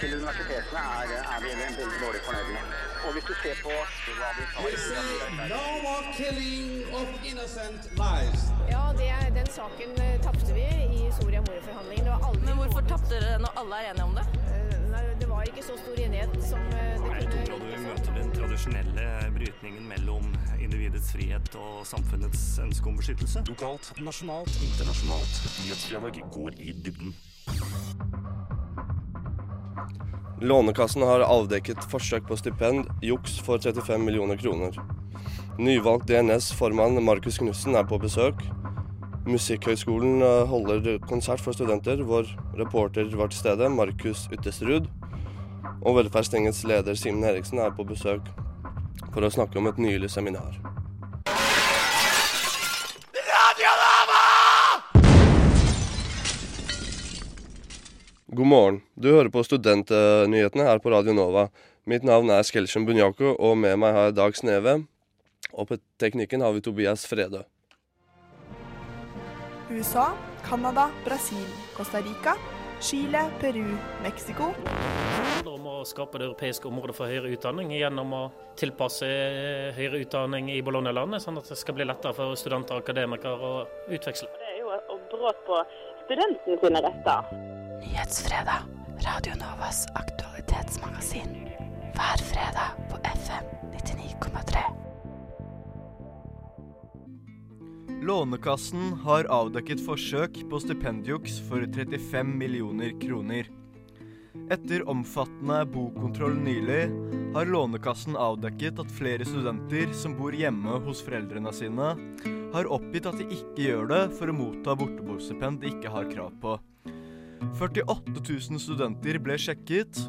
til universitetene er, er vi veldig dårlig fornøyd med. Og hvis du ser på hva vi tar no more killing of innocent lives. Ja, det, den saken eh, tapte vi i Soria Moria-forhandlingene. Det var aldri Men hvorfor tapte dere når alle er enige om det? Eh, Nei, det var ikke så stor enighet som eh, det Er det et område vi møter den tradisjonelle brytningen mellom individets frihet og samfunnets ønske om beskyttelse? Lokalt, nasjonalt, internasjonalt. Nyhetsdialog går i dybden. Lånekassen har avdekket forsøk på stipend, juks for 35 millioner kroner. Nyvalgt DNS-formann Markus Knutsen er på besøk. Musikkhøgskolen eh, holder konsert for studenter, hvor reporter var til stede, Markus Uttestrud. Og Velferdstingets leder Simen Eriksen er på besøk for å snakke om et nylig seminar. God morgen. Du hører på Studentnyhetene her på Radio Nova. Mitt navn er Skelchen Bunyako, og med meg har jeg Dag Sneve. Og på teknikken har vi Tobias Fredø. USA, Canada, Brasil, Costa Rica, Chile, Peru, Mexico. Det handler om å skape det europeiske området for høyere utdanning gjennom å tilpasse høyere utdanning i Bologna-landet, sånn at det skal bli lettere for studenter og akademikere å utveksle. Det er jo et brudd på studentene sine retter. Nyhetsfredag. Radio Novas aktualitetsmagasin. Hver fredag på FM 99,3. Lånekassen har avdekket forsøk på stipendjuks for 35 millioner kroner. Etter omfattende bokontroll nylig har Lånekassen avdekket at flere studenter som bor hjemme hos foreldrene sine, har oppgitt at de ikke gjør det for å motta borteboerstipend de ikke har krav på. 48 000 studenter ble sjekket.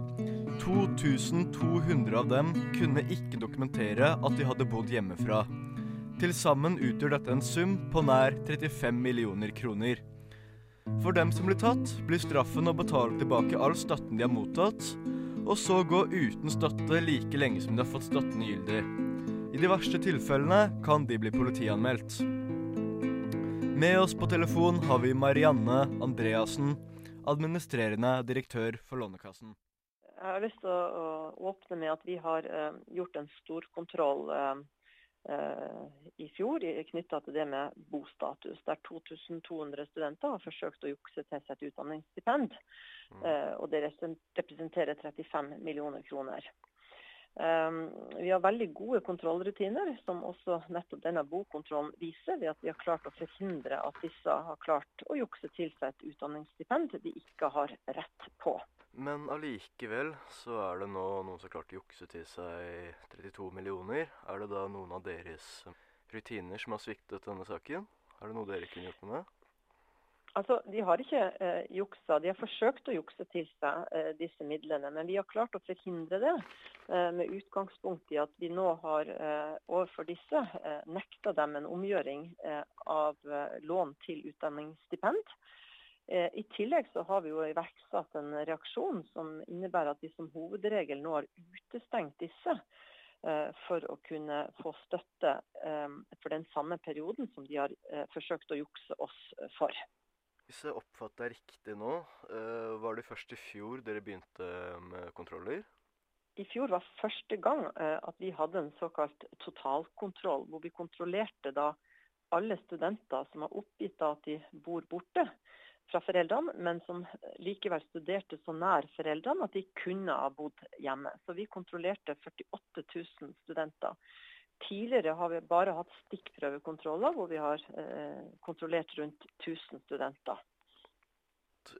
2200 av dem kunne ikke dokumentere at de hadde bodd hjemmefra. Til sammen utgjør dette en sum på nær 35 millioner kroner. For dem som blir tatt, blir straffen å betale tilbake all støtten de har mottatt, og så gå uten støtte like lenge som de har fått støtten gyldig. I de verste tilfellene kan de bli politianmeldt. Med oss på telefon har vi Marianne Andreassen, administrerende direktør for Lånekassen. Jeg har lyst til å, åpne med at vi har eh, gjort en storkontroll eh, eh, i fjor knytta til det med bostatus, der 2200 studenter har forsøkt å jukse til seg et utdanningsstipend. Eh, og det representerer 35 millioner kroner. Um, vi har veldig gode kontrollrutiner, som også nettopp denne bokontrollen viser, ved at vi har klart å forhindre at disse har klart å jukse til seg et utdanningsstipend de ikke har rett på. Men allikevel så er det nå noen som har klart å jukse til seg 32 millioner. Er det da noen av deres rutiner som har sviktet denne saken? Er det noe dere kunne gjort med med? Altså, De har ikke eh, juksa, de har forsøkt å jukse til seg eh, disse midlene. Men vi har klart å forhindre det eh, med utgangspunkt i at vi nå har eh, overfor disse eh, nekta dem en omgjøring eh, av lån til utdanningsstipend. I tillegg så har vi jo iverksatt en reaksjon som innebærer at vi som hovedregel nå har utestengt disse for å kunne få støtte for den samme perioden som de har forsøkt å jukse oss for. Hvis jeg oppfatter deg riktig nå, eh, var det først i fjor dere begynte med kontroller? I fjor var første gang eh, at vi hadde en såkalt totalkontroll, hvor vi kontrollerte da alle studenter som har oppgitt at de bor borte fra foreldrene, men som likevel studerte så nær foreldrene at de kunne ha bodd hjemme. Så vi kontrollerte 48 000 studenter. Tidligere har vi bare hatt stikkprøvekontroller, hvor vi har eh, kontrollert rundt 1000 studenter.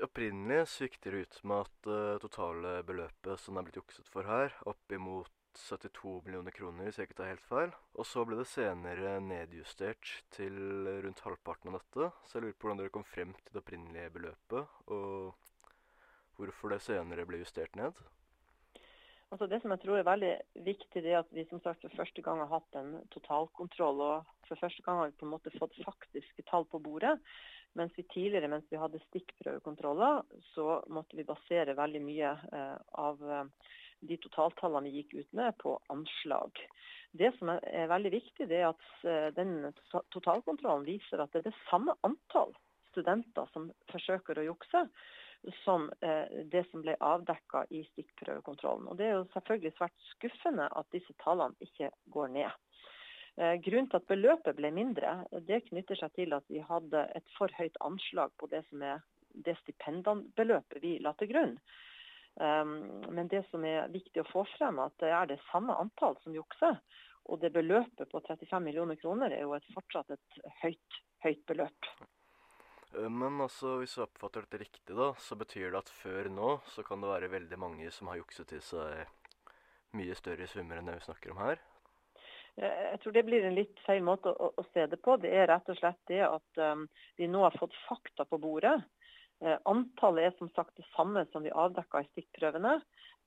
Opprinnelig så gikk dere ut med at det totale beløpet som det er blitt jukset for her, oppimot 72 millioner kroner, hvis jeg ikke tar helt feil. Og så ble det senere nedjustert til rundt halvparten av dette. Så jeg lurer på hvordan dere kom frem til det opprinnelige beløpet, og hvorfor det senere ble justert ned. Altså Det som jeg tror er veldig viktig, det er at vi som sagt for første gang har hatt en totalkontroll. og For første gang har vi på en måte fått faktiske tall på bordet. Mens vi tidligere, mens vi hadde stikkprøvekontroller, så måtte vi basere veldig mye eh, av eh, de totaltallene vi gikk ut med, på anslag. Det som er, veldig viktig, det er at eh, den totalkontrollen viser at det er det samme antall studenter som forsøker å jukse, som det som ble avdekka i stikkprøvekontrollen. Og Det er jo selvfølgelig svært skuffende at disse tallene ikke går ned. Grunnen til at beløpet ble mindre, det knytter seg til at vi hadde et for høyt anslag på det som er det stipendbeløpet vi la til grunn. Men det som er viktig å få frem, at det er det samme antall som jukser. Og det beløpet på 35 millioner kroner er jo et, fortsatt et høyt, høyt beløp. Eh, men altså, hvis jeg oppfatter dette riktig, da, så betyr det at før nå så kan det være veldig mange som har jukset til seg mye større summer enn det vi snakker om her? Eh, jeg tror det blir en litt feil måte å, å se det på. Det er rett og slett det at um, vi nå har fått fakta på bordet. Antallet er som sagt det samme som vi avdekka i stikkprøvene.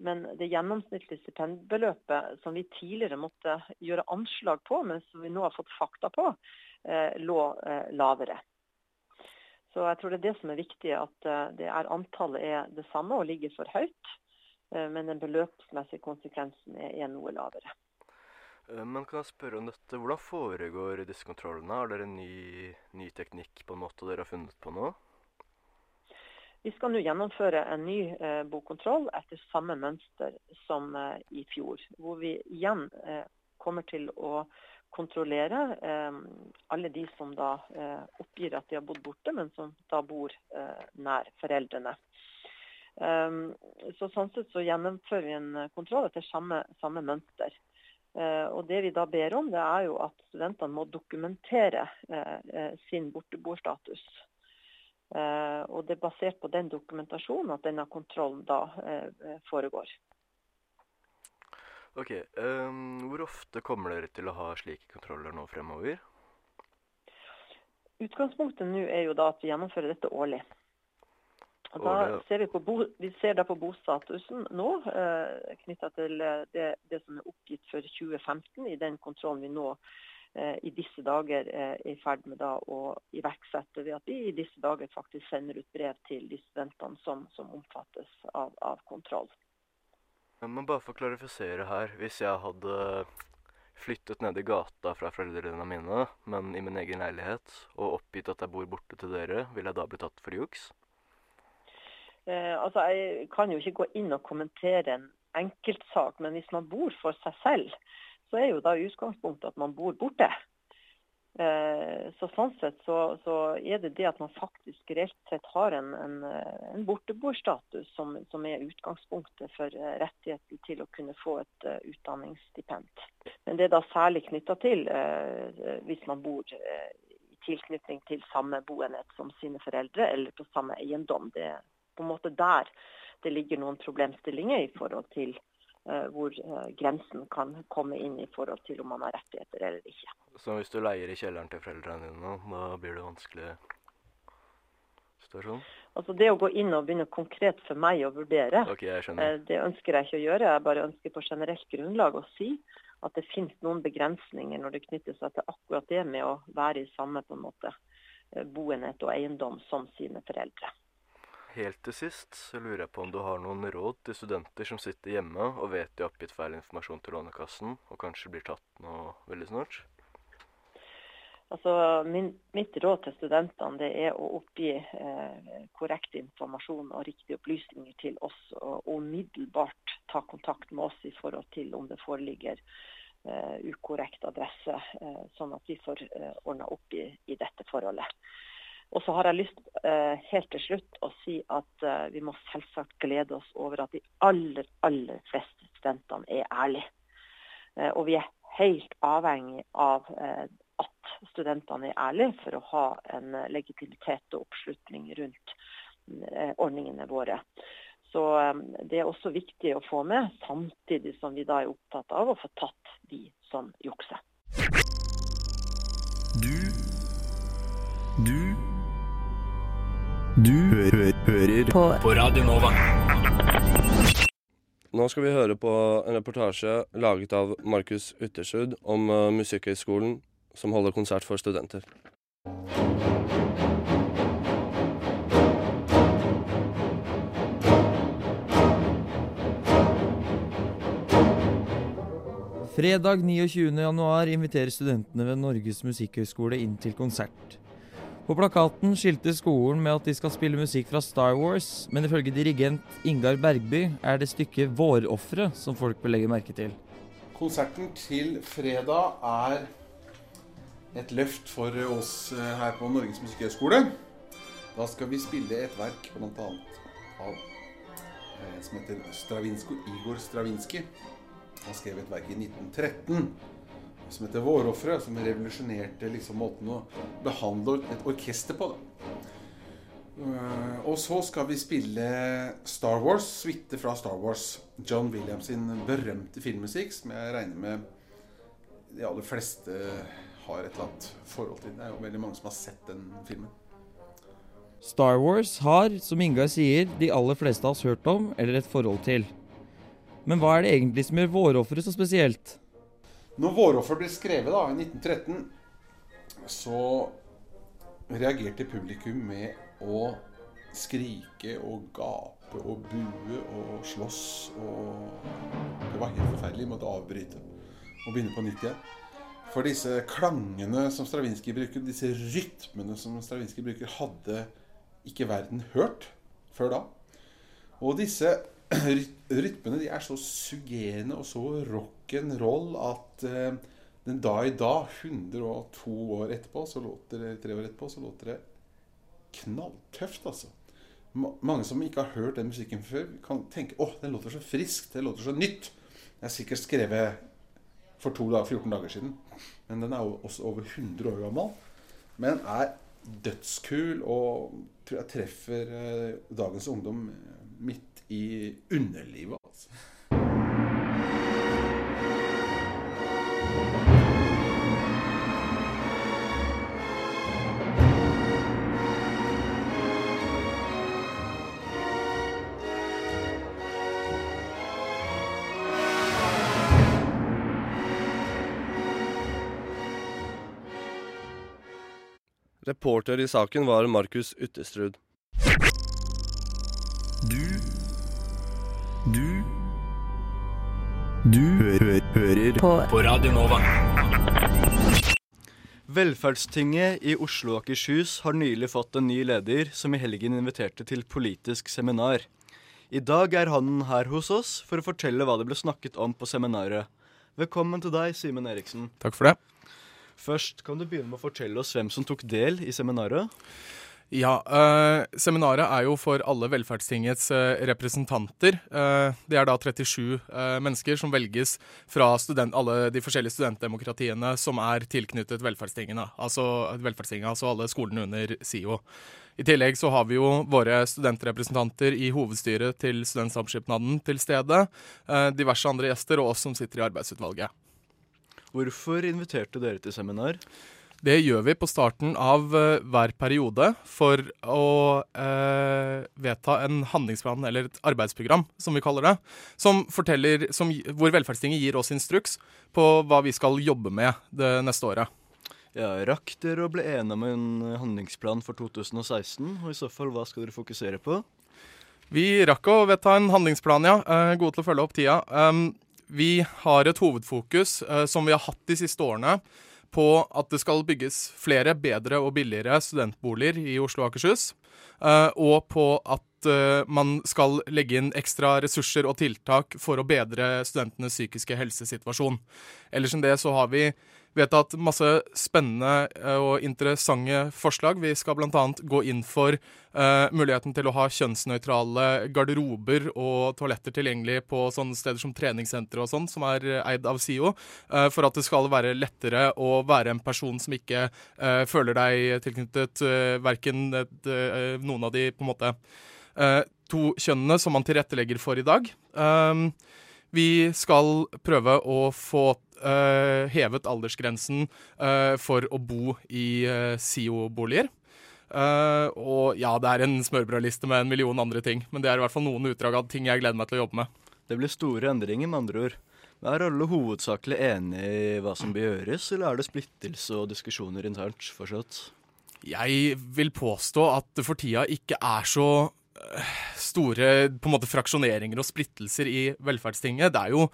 Men det gjennomsnittlige stipendbeløpet som vi tidligere måtte gjøre anslag på, men som vi nå har fått fakta på, lå eh, lavere. Så jeg tror det er det som er viktig, at eh, det er antallet er det samme og ligger for høyt. Men den beløpsmessige konsekvensen er, er noe lavere. Men kan jeg spørre om dette, Hvordan foregår disse kontrollene? Har dere en ny, ny teknikk på en måte dere har funnet på nå? Vi skal nå gjennomføre en ny eh, bokkontroll etter samme mønster som eh, i fjor. Hvor vi igjen eh, kommer til å kontrollere eh, alle de som da eh, oppgir at de har bodd borte, men som da bor eh, nær foreldrene. så Sånn sett så gjennomfører vi en kontroll etter samme, samme mønster. og Det vi da ber om, det er jo at studentene må dokumentere sin borteboerstatus. Og Det er basert på den dokumentasjonen at denne kontrollen da foregår. Ok, um, Hvor ofte kommer dere til å ha slike kontroller nå fremover? Utgangspunktet nå er jo da at vi gjennomfører dette årlig. Og da ser vi, bo, vi, ser da på bostatusen nå, eh, knytta til det, det, som er oppgitt for 2015 i den kontrollen vi nå Eh, i disse dager er i ferd med å iverksette ved at vi i disse dager faktisk sender ut brev til de studentene som, som omfattes av, av, kontroll. Men bare for å klarifisere her. Hvis jeg hadde flyttet ned i gata fra foreldrene mine, men i min egen leilighet, og oppgitt at jeg bor borte til dere, vil jeg da bli tatt for juks? Eh, altså, Jeg kan jo ikke gå inn og kommentere en enkeltsak, men hvis man bor for seg selv, så er jo da utgangspunktet at man bor borte. Eh, så Sånn sett så, så, er det det at man faktisk reelt sett har en, en, en borteboerstatus som, som, er utgangspunktet for eh, rettigheten til å kunne få et uh, utdanningsstipend. Men det er da særlig knytta til uh, hvis man bor uh, i tilknytning til samme boenhet som sine foreldre, eller på samme eiendom. Det er på en måte der det ligger noen problemstillinger i forhold til hvor eh, grensen kan komme inn i forhold til om man har rettigheter eller ikke. Så hvis du leier i kjelleren til foreldrene dine, da blir det vanskelig situasjon? Altså Det å gå inn og begynne konkret for meg å vurdere, okay, eh, det ønsker jeg ikke å gjøre. Jeg bare ønsker på generelt grunnlag å si at det finnes noen begrensninger når det knytter seg til akkurat det med å være i samme på en måte boenhet og eiendom som sine foreldre. Helt til sist så lurer jeg på om du har noen råd til studenter som sitter hjemme og vet de har oppgitt feil informasjon til Lånekassen, og kanskje blir tatt nå veldig snart? Altså, min, mitt råd til studentene det er å oppgi eh, korrekt informasjon og riktige opplysninger til oss, og, umiddelbart ta kontakt med oss i forhold til om det foreligger eh, ukorrekt adresse, eh, sånn at vi får eh, ordna opp i, i dette forholdet. Og så har jeg lyst eh, helt til slutt å si at eh, vi må selvsagt glede oss over at de aller, aller fleste studentene er ærlige. Eh, og vi er helt avhengig av at studentene er ærlige for å ha en legitimitet og oppslutning rundt ordningene våre. Så det er også viktig å få med, samtidig som vi da er opptatt av å få tatt de som jukser. Du du hø hører på, på Radio Nova. Nå skal vi høre på en reportasje laget av Markus Uttersrud om uh, Musikkhøgskolen som holder konsert for studenter. Fredag 29.1 inviterer studentene ved Norges musikkhøgskole inn til konsert. På plakaten skilte skolen med at de skal spille musikk fra Star Wars, men ifølge dirigent Ingar Bergby er det stykket 'Vårofre' som folk bør legge merke til. Konserten til fredag er et løft for oss eh, her på Norges musikkhøgskole. Da skal vi spille et verk bl.a. av eh, en som heter Stravinsko, Igor Stravinskij. Han skrev et verk i 1913 som heter 'Vårofre', som revolusjonerte liksom måten å behandle et orkester på. da. Uh, og så skal vi spille Star Wars, suite fra Star Wars. John Williams sin berømte filmmusikk, som jeg regner med de aller fleste har et eller annet forhold til. Det er jo veldig mange som har sett den filmen. Star Wars har, som Ingar sier, de aller fleste av oss hørt om eller et forhold til. Men hva er det egentlig som gjør 'Vårofre' så spesielt? Når 'Våroffer' ble skrevet da, i 1913, så reagerte publikum med å skrike og gape og bue og slåss. Og det var helt forferdelig. Måtte avbryte og begynne på nytt igjen. For disse klangene som Stravinskij bruker, disse rytmene som Stravinskij bruker, hadde ikke verden hørt før da. Og disse rytmene de er så suggerende og så rock'n'roll at eh, den da i dag, 102 år etterpå, så låter det, tre år etterpå, så låter det knalltøft, altså. Ma mange som ikke har hørt den musikken før, kan tenke åh, den låter så friskt, det låter så nytt. Den er sikkert skrevet for to, 14 dager siden. Men den er også over 100 år gammel. Men er dødskul og tror jeg treffer eh, dagens ungdom midt i underlivet. altså. Reporter i saken var Markus Uttestrud. Du hø hø hører på. på Radio Nova. Velferdstinget i Oslo og Akershus har nylig fått en ny leder, som i helgen inviterte til politisk seminar. I dag er han her hos oss for å fortelle hva det ble snakket om på seminaret. Velkommen til deg, Simen Eriksen. Takk for det. Først kan du begynne med å fortelle oss hvem som tok del i seminaret. Ja, eh, Seminaret er jo for alle Velferdstingets eh, representanter. Eh, det er da 37 eh, mennesker som velges fra student, alle de forskjellige studentdemokratiene som er tilknyttet Velferdstingene, altså, Velferdstinget, altså alle skolene under SIO. I tillegg så har vi jo våre studentrepresentanter i hovedstyret til Studentsamskipnaden til stede, eh, diverse andre gjester og oss som sitter i arbeidsutvalget. Hvorfor inviterte dere til seminar? Det gjør vi på starten av uh, hver periode for å uh, vedta en handlingsplan, eller et arbeidsprogram, som vi kaller det. Som forteller, som, hvor Velferdstinget gir oss instruks på hva vi skal jobbe med det neste året. Ja, Rakk dere å bli enige om en handlingsplan for 2016? Og i så fall, hva skal dere fokusere på? Vi rakk å vedta en handlingsplan, ja. Uh, gode til å følge opp tida. Um, vi har et hovedfokus, som vi har hatt de siste årene, på at det skal bygges flere, bedre og billigere studentboliger i Oslo og Akershus. eh, og på at eh, man skal legge inn ekstra ressurser og tiltak for å bedre studentenes psykiske helsesituasjon. Ellers enn det så har vi vedtatt masse spennende eh, og interessante forslag. Vi skal bl.a. gå inn for uh, muligheten til å ha kjønnsnøytrale garderober og toaletter tilgjengelig på sånne steder som treningssentre og sånn, som er eh, eid av SIO, uh, for at det skal være lettere å være en person som ikke uh, føler deg tilknyttet verken noen av de på en måte to kjønnene som man tilrettelegger for i dag. Um, vi skal prøve å få eh, hevet aldersgrensen uh, for å bo i uh, SIO-boliger. Eh, og ja, det er en smørbrødliste med en million andre ting, men det er i hvert fall noen utdrag av ting jeg gleder meg til å jobbe med. Det blir store endringer, med andre ord. Men Er alle hovedsakelig enige i hva som bør gjøres, eller er det splittelse og diskusjoner internt fortsatt? Jeg vil påstå at det for tida ikke er så store på en måte fraksjoneringer og splittelser i velferdstinget. Det er jo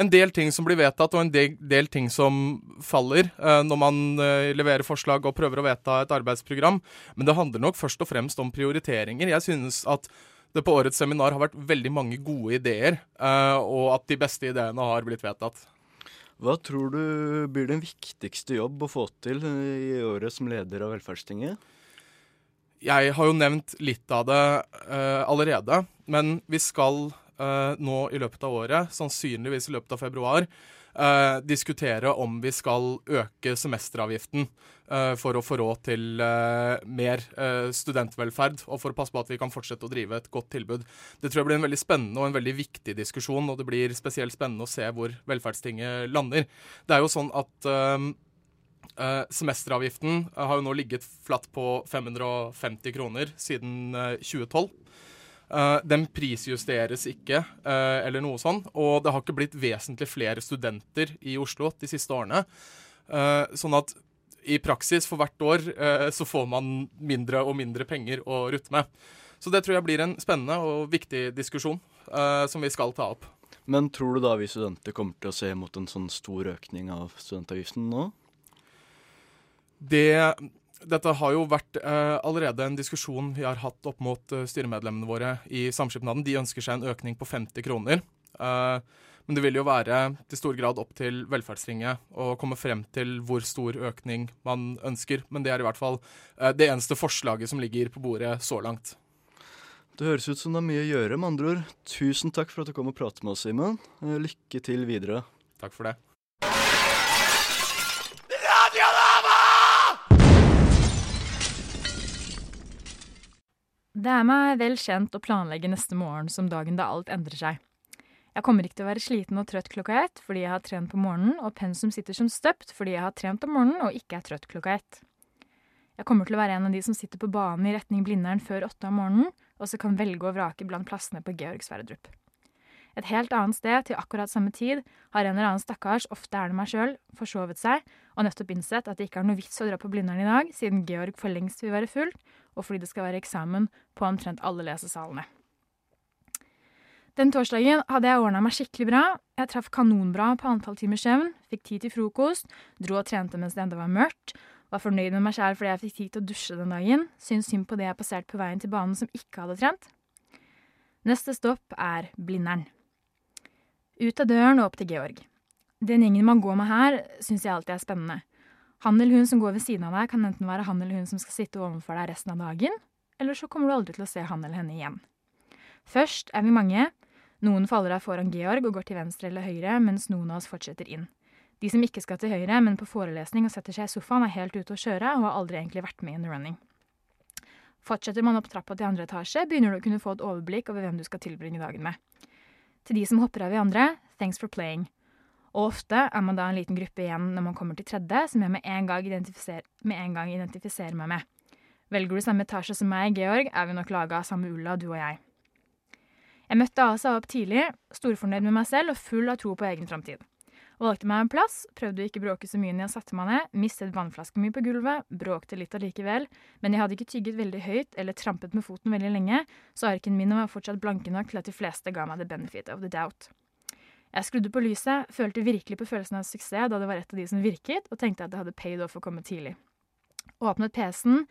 en del ting som blir vedtatt, og en del, del ting som faller uh, når man uh, leverer forslag og prøver å vedta et arbeidsprogram. Men det handler nok først og fremst om prioriteringer. Jeg synes at det på årets seminar har vært veldig mange gode ideer, uh, og at de beste ideene har blitt vedtatt. Hva tror du blir den viktigste jobb å få til i året som leder av Velferdstinget? Jeg har jo nevnt litt av det allerede, men vi skal uh, nå i løpet av året, sannsynligvis i løpet av februar, uh, diskutere om vi skal øke semesteravgiften for å få råd til mer studentvelferd, og for å passe på at vi kan fortsette å drive et godt tilbud. Det tror jeg blir en veldig spennende og en veldig viktig diskusjon, og det blir spesielt spennende å se hvor Velferdstinget lander. Det er jo sånn at Uh, semesteravgiften uh, har jo nå ligget flatt på 550 kroner siden uh, 2012. den prisjusteres ikke, eller noe sånn. Og det har ikke blitt vesentlig flere studenter i Oslo de siste årene. sånn at i praksis for hvert år så får man mindre og mindre penger å rutte med. Så det tror jeg blir en spennende og viktig diskusjon som vi skal ta opp. Men tror du da vi studenter kommer til å se mot en sånn stor økning av studentavgiften nå? Det, dette har jo vært eh, allerede en diskusjon vi har hatt opp mot eh, styremedlemmene våre i Samskipnaden. De ønsker seg en økning på 50 kroner. Eh, men det vil jo være til stor grad opp til Velferdstinget å komme frem til hvor stor økning man ønsker. Men det er i hvert fall eh, det eneste forslaget som ligger på bordet så langt. Det høres ut som det er mye å gjøre, med andre ord. Tusen takk for at du kom og pratet med oss, Simen. Eh, lykke til videre. Takk for det. Det er meg vel kjent å planlegge neste morgen som dagen da alt endrer seg. Jeg kommer ikke til å være sliten og trøtt klokka ett fordi jeg har trent på morgenen, og pensum sitter som støpt fordi jeg har trent om morgenen og ikke er trøtt klokka ett. Jeg kommer til å være en av de som sitter på banen i retning Blindern før åtte om morgenen, og så kan velge og vrake blant plassene på Georg Sverdrup. Et helt annet sted, til akkurat samme tid, har en eller annen stakkars, ofte er det meg sjøl, forsovet seg og nettopp innsett at det ikke er noe vits å dra på Blindern i dag, siden Georg for lengst vil være full, og fordi det skal være eksamen på omtrent alle lesesalene. Den torsdagen hadde jeg ordna meg skikkelig bra. Jeg traff kanonbra på antall timers søvn, fikk tid til frokost, dro og trente mens det enda var mørkt, var fornøyd med meg sjæl fordi jeg fikk tid til å dusje den dagen, syntes synd på det jeg passerte på veien til banen som ikke hadde trent. Neste stopp er Blindern. Ut av døren og opp til Georg. Den gjengen man går med her, syns jeg alltid er spennende. Han eller hun som går ved siden av deg, kan enten være han eller hun som skal sitte overfor deg resten av dagen, eller så kommer du aldri til å se han eller henne igjen. Først er vi mange. Noen faller av foran Georg og går til venstre eller høyre, mens noen av oss fortsetter inn. De som ikke skal til høyre, men på forelesning og setter seg i sofaen, er helt ute å kjøre og har aldri egentlig vært med in the running. Fortsetter man opp trappa til andre etasje, begynner du å kunne få et overblikk over hvem du skal tilbringe dagen med. Til de som hopper av i andre, thanks for playing. Og ofte er man da en liten gruppe igjen når man kommer til tredje, som jeg med en gang, identifiser en identifiserer meg med. Velger du samme etasje som meg, Georg, er vi nok laga av samme ulla, du og jeg. Jeg møtte Asa opp tidlig, storfornøyd med meg selv og full av tro på egen framtid. Valgte meg en plass, prøvde å ikke bråke så mye når jeg satte meg ned, mistet vannflaska mi på gulvet, bråkte litt allikevel, men jeg hadde ikke tygget veldig høyt eller trampet med foten veldig lenge, så arken min var fortsatt blanke nok til at de fleste ga meg the benefit of the doubt. Jeg skrudde på lyset, følte virkelig på følelsen av suksess da det var et av de som virket, og tenkte at det hadde paid off å komme tidlig. Åpnet PC-en.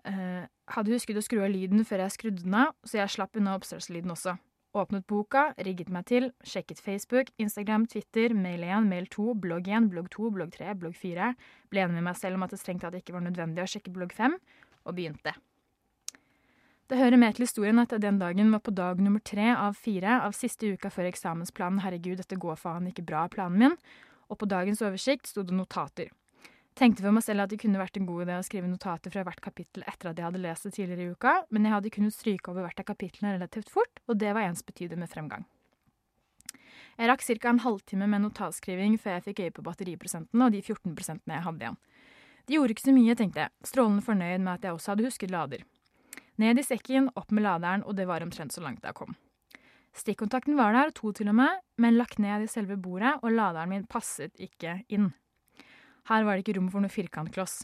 Uh, hadde husket å skru av lyden før jeg skrudde den av, så jeg slapp unna oppstartslyden også. Åpnet boka, rigget meg til, sjekket Facebook, Instagram, Twitter, mail 1, mail 2, blogg 1, blogg 2, blogg 3, blogg 4, ble enig med meg selv om at det strengt tatt ikke var nødvendig å sjekke blogg 5, og begynte. Det hører med til historien at den dagen var på dag nummer tre av fire av siste uka før eksamensplanen Herregud, dette går faen ikke bra-planen min, og på dagens oversikt sto det notater. Tenkte for meg selv at det kunne vært en god idé å skrive notater fra hvert kapittel etter at jeg hadde lest det tidligere i uka, men jeg hadde kunnet stryke over hvert av kapitlene relativt fort, og det var ensbetydende med fremgang. Jeg rakk ca. en halvtime med notatskriving før jeg fikk øye på batteriprosenten og de 14 prosentene jeg hadde igjen. Det gjorde ikke så mye, tenkte jeg, strålende fornøyd med at jeg også hadde husket lader. Ned i sekken, opp med laderen, og det var omtrent så langt jeg kom. Stikkontakten var der, to til og med, men lagt ned i selve bordet, og laderen min passet ikke inn. Her var det ikke rom for noe firkantkloss.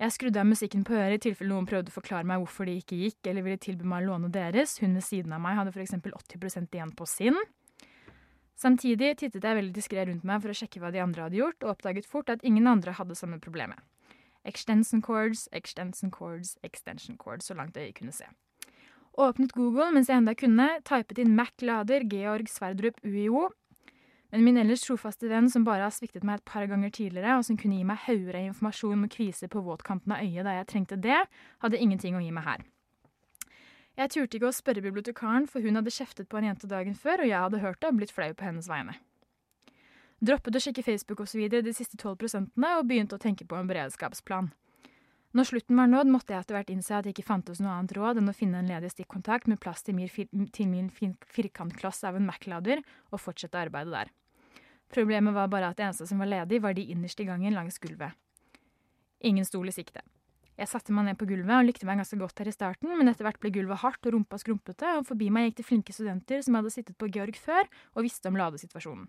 Jeg skrudde av musikken på øret i tilfelle noen prøvde å forklare meg hvorfor de ikke gikk, eller ville tilby meg å låne deres. Hun ved siden av meg hadde f.eks. 80% igjen på sin. Samtidig tittet jeg veldig diskré rundt meg for å sjekke hva de andre hadde gjort, og oppdaget fort at ingen andre hadde samme problemet. Extension cords, extension cords, extension cords, så langt øyet kunne se. Åpnet Google mens jeg enda kunne, typet inn Mac-lader Georg Sverdrup UiO. Men min ellers trofaste venn som bare har sviktet meg et par ganger tidligere, og som kunne gi meg hauger av informasjon med kviser på våtkanten av øyet da jeg trengte det, hadde ingenting å gi meg her. Jeg turte ikke å spørre bibliotekaren, for hun hadde kjeftet på en jente dagen før, og jeg hadde hørt det og blitt flau på hennes vegne. Droppet å sjekke Facebook osv. de siste 12 prosentene, og begynte å tenke på en beredskapsplan. Når slutten var nådd, måtte jeg etter hvert innse at det ikke fantes noe annet råd enn å finne en ledig stikkontakt med plass til min, firkantkloss av en Mac-lader, og fortsette arbeidet der. Problemet var bare at det eneste som var ledig, var de innerst i gangen langs gulvet. Ingen stol i sikte. Jeg satte meg ned på gulvet og likte meg ganske godt her i starten, men etter hvert ble gulvet hardt og rumpa skrumpete, og forbi meg gikk det flinke studenter som hadde sittet på Georg før og visste om ladesituasjonen.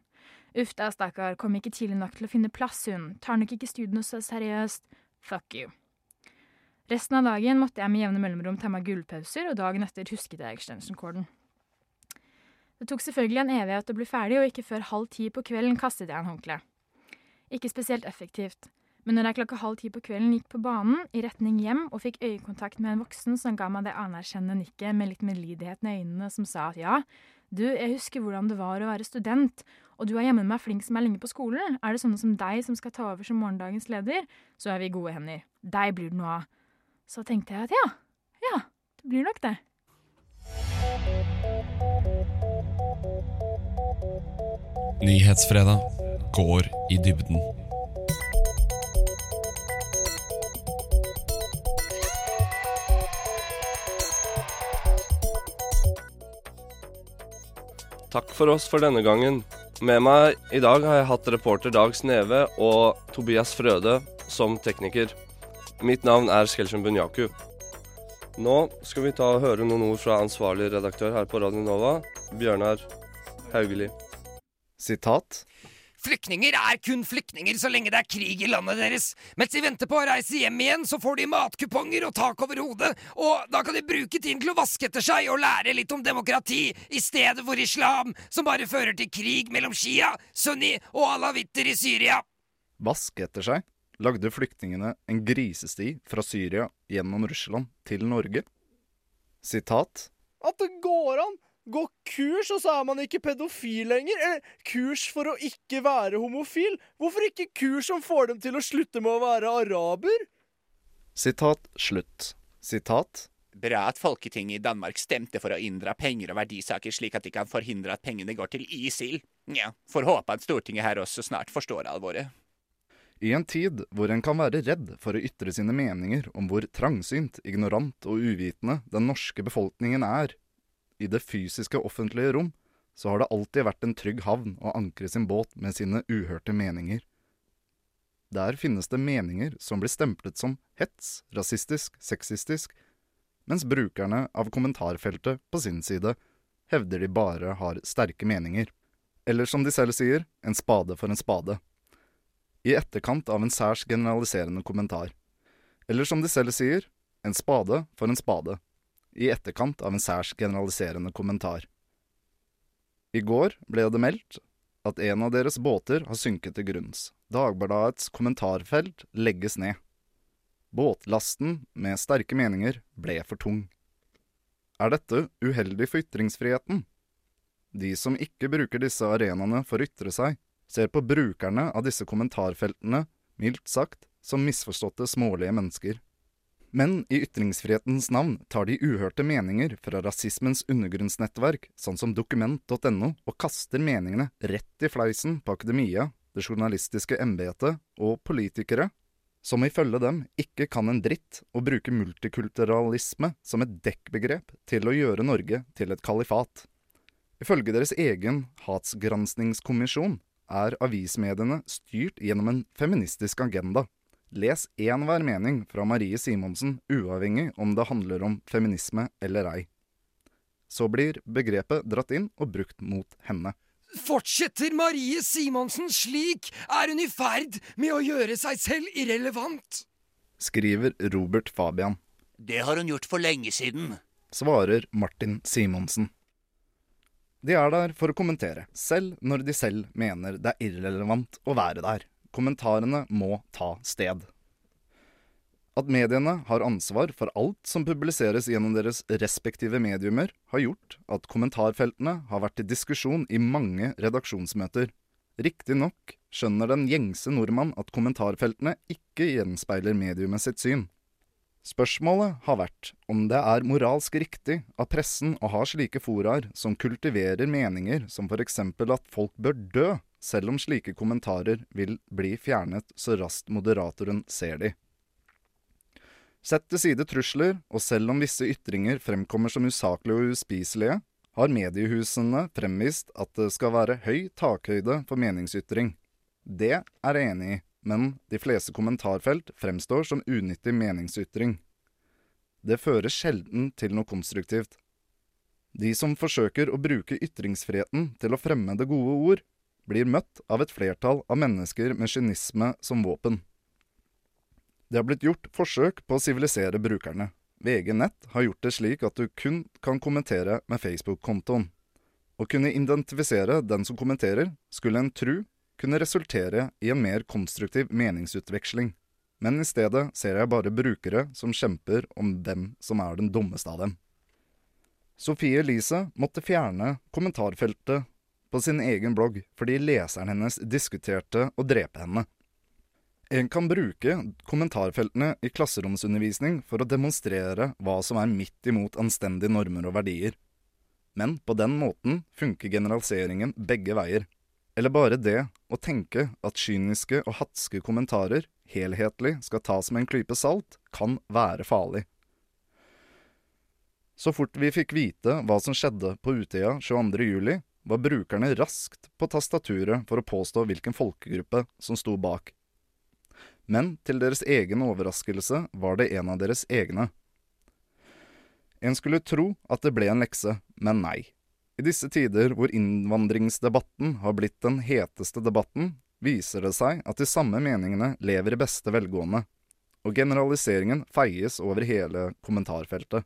Uff da, stakkar, kom ikke tidlig nok til å finne plass, hun, tar nok ikke studiene så seriøst, fuck you. Resten av dagen måtte jeg med jevne mellomrom ta meg gulvpauser, og dagen etter husket jeg extension-corden. Det tok selvfølgelig en evighet å bli ferdig, og ikke før halv ti på kvelden kastet jeg en håndkle. Ikke spesielt effektivt, men når jeg klokka halv ti på kvelden gikk på banen i retning hjem og fikk øyekontakt med en voksen som ga meg det anerkjennende nikket med litt medlidighet i øynene, som sa at ja, du, jeg husker hvordan det var å være student, og du er jammen meg flink som er lenge på skolen, er det sånne som deg som skal ta over som morgendagens leder, så er vi i gode hender. Deg blir det noe av. Så tenkte jeg at ja, ja, det blir nok det. Nyhetsfredag går i dybden. Takk for oss for denne gangen. Med meg i dag har jeg hatt reporter Dag Sneve og Tobias Frøde som tekniker. Mitt navn er Skelchen Bunyaku. Nå skal vi ta og høre noen ord fra ansvarlig redaktør her på Radio Nova, Bjørnar Haugeli. Sitat. Flyktninger er kun flyktninger så lenge det er krig i landet deres. Mens de venter på å reise hjem igjen, så får de matkuponger og tak over hodet, og da kan de bruke tiden til å vaske etter seg og lære litt om demokrati, i stedet for islam, som bare fører til krig mellom shia, sunni og alawitter i Syria. Vaske etter seg lagde flyktningene en grisesti fra Syria gjennom Russland til Norge. Sitat. At det går an! Gå kurs, og så er man ikke pedofil lenger. Eller kurs for å ikke være homofil. Hvorfor ikke kurs som får dem til å slutte med å være araber? Sitat slutt. Sitat. Bra at Folketinget i Danmark stemte for å inndra penger og verdisaker slik at de kan forhindre at pengene går til ISIL. Nja, får håpe at Stortinget her også snart forstår alvoret. I en tid hvor en kan være redd for å ytre sine meninger om hvor trangsynt, ignorant og uvitende den norske befolkningen er, i det fysiske offentlige rom, så har det alltid vært en trygg havn å ankre sin båt med sine uhørte meninger. Der finnes det meninger som blir stemplet som hets, rasistisk, sexistisk, mens brukerne av kommentarfeltet på sin side hevder de bare har sterke meninger. Eller som de selv sier, en spade for en spade. I etterkant av en særs generaliserende kommentar. Eller som de selv sier, en spade for en spade i etterkant av en særs generaliserende kommentar. I går ble det meldt at en av deres båter har synket til grunns. Dagbladets kommentarfelt legges ned. Båtlasten med sterke meninger ble for tung. Er dette uheldig for ytringsfriheten? De som ikke bruker disse arenaene for å ytre seg, ser på brukerne av disse kommentarfeltene, mildt sagt, som misforståtte, smålige mennesker. Men i ytringsfrihetens navn tar de uhørte meninger fra rasismens undergrunnsnettverk, sånn som dokument.no, og kaster meningene rett i fleisen på akademia, det journalistiske embetet og politikere, som ifølge dem ikke kan en dritt og bruker multikulturalisme som et dekkbegrep til å gjøre Norge til et kalifat. Ifølge deres egen hatsgranskningskommisjon er avismediene styrt gjennom en feministisk agenda Les enhver mening fra Marie Simonsen, uavhengig om det handler om feminisme eller ei. Så blir begrepet dratt inn og brukt mot henne. Fortsetter Marie Simonsen slik, er hun i ferd med å gjøre seg selv irrelevant. Skriver Robert Fabian. Det har hun gjort for lenge siden. Svarer Martin Simonsen. De er der for å kommentere, selv når de selv mener det er irrelevant å være der. Kommentarene må ta sted. At mediene har ansvar for alt som publiseres gjennom deres respektive mediumer, har gjort at kommentarfeltene har vært til diskusjon i mange redaksjonsmøter. Riktignok skjønner den gjengse nordmann at kommentarfeltene ikke gjenspeiler mediumet sitt syn. Spørsmålet har vært om det er moralsk riktig av pressen å ha slike foraer som kultiverer meninger som eksempel at folk bør dø, selv om slike kommentarer vil bli fjernet så raskt moderatoren ser de. Sett til side trusler, og selv om visse ytringer fremkommer som usaklige og uspiselige, har mediehusene fremvist at det skal være høy takhøyde for meningsytring. Det er jeg enig i, men de fleste kommentarfelt fremstår som unyttig meningsytring. Det fører sjelden til noe konstruktivt. De som forsøker å bruke ytringsfriheten til å fremme det gode ord, blir møtt av et flertall av mennesker med kynisme som våpen. Det har blitt gjort forsøk på å sivilisere brukerne. VG Nett har gjort det slik at du kun kan kommentere med Facebook-kontoen. Å kunne identifisere den som kommenterer, skulle en tru kunne resultere i en mer konstruktiv meningsutveksling. Men i stedet ser jeg bare brukere som kjemper om hvem som er den dummeste av dem. Sofie Elise måtte fjerne kommentarfeltet på sin egen blogg fordi leseren hennes diskuterte å drepe henne. En kan bruke kommentarfeltene i klasseromsundervisning for å demonstrere hva som er midt imot anstendige normer og verdier. Men på den måten funker generaliseringen begge veier. Eller bare det å tenke at kyniske og hatske kommentarer helhetlig skal tas med en klype salt, kan være farlig. Så fort vi fikk vite hva som skjedde på Utøya 22.07, var brukerne raskt på tastaturet for å påstå hvilken folkegruppe som sto bak. Men til deres egen overraskelse var det en av deres egne. En skulle tro at det ble en lekse, men nei. I disse tider hvor innvandringsdebatten har blitt den heteste debatten, viser det seg at de samme meningene lever i beste velgående, og generaliseringen feies over hele kommentarfeltet.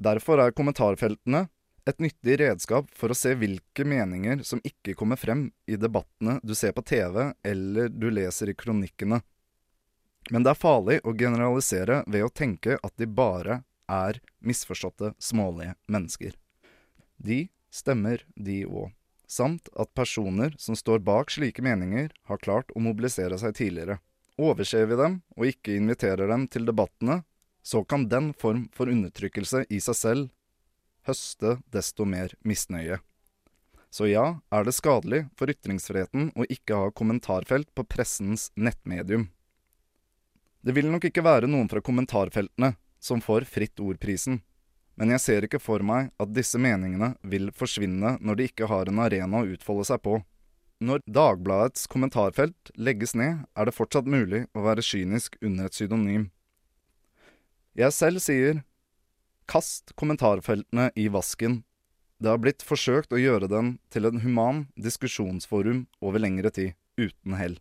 Derfor er kommentarfeltene et nyttig redskap for å se hvilke meninger som ikke kommer frem i debattene du ser på TV eller du leser i kronikkene. Men det er farlig å generalisere ved å tenke at de bare er misforståtte, smålige mennesker. De stemmer, de òg. Samt at personer som står bak slike meninger, har klart å mobilisere seg tidligere. Overser vi dem, og ikke inviterer dem til debattene, så kan den form for undertrykkelse i seg selv høste desto mer misnøye. Så ja, er det skadelig for ytringsfriheten å ikke ha kommentarfelt på pressens nettmedium. Det vil nok ikke være noen fra kommentarfeltene som får Fritt Ord-prisen, men jeg ser ikke for meg at disse meningene vil forsvinne når de ikke har en arena å utfolde seg på. Når Dagbladets kommentarfelt legges ned, er det fortsatt mulig å være kynisk under et pseudonym. Jeg selv sier kast kommentarfeltene i vasken. Det har blitt forsøkt å gjøre den til en human diskusjonsforum over lengre tid, uten hell.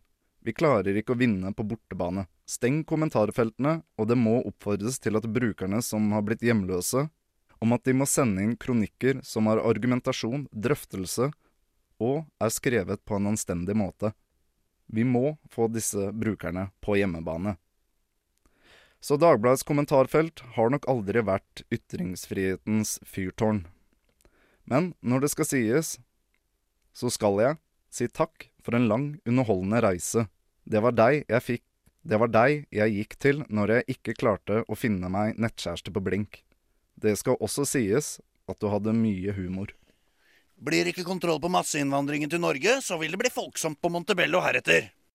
Vi klarer ikke å vinne på bortebane. Steng kommentarfeltene, og det må oppfordres til at brukerne som har blitt hjemløse, om at de må sende inn kronikker som har argumentasjon, drøftelse og er skrevet på en anstendig måte. Vi må få disse brukerne på hjemmebane. Så Dagbladets kommentarfelt har nok aldri vært ytringsfrihetens fyrtårn. Men når det skal sies, så skal jeg si takk for en lang, underholdende reise. Det var deg jeg fikk Det var deg jeg gikk til når jeg ikke klarte å finne meg nettkjæreste på blink. Det skal også sies at du hadde mye humor. Blir ikke kontroll på masseinnvandringen til Norge, så vil det bli folksomt på Montebello heretter.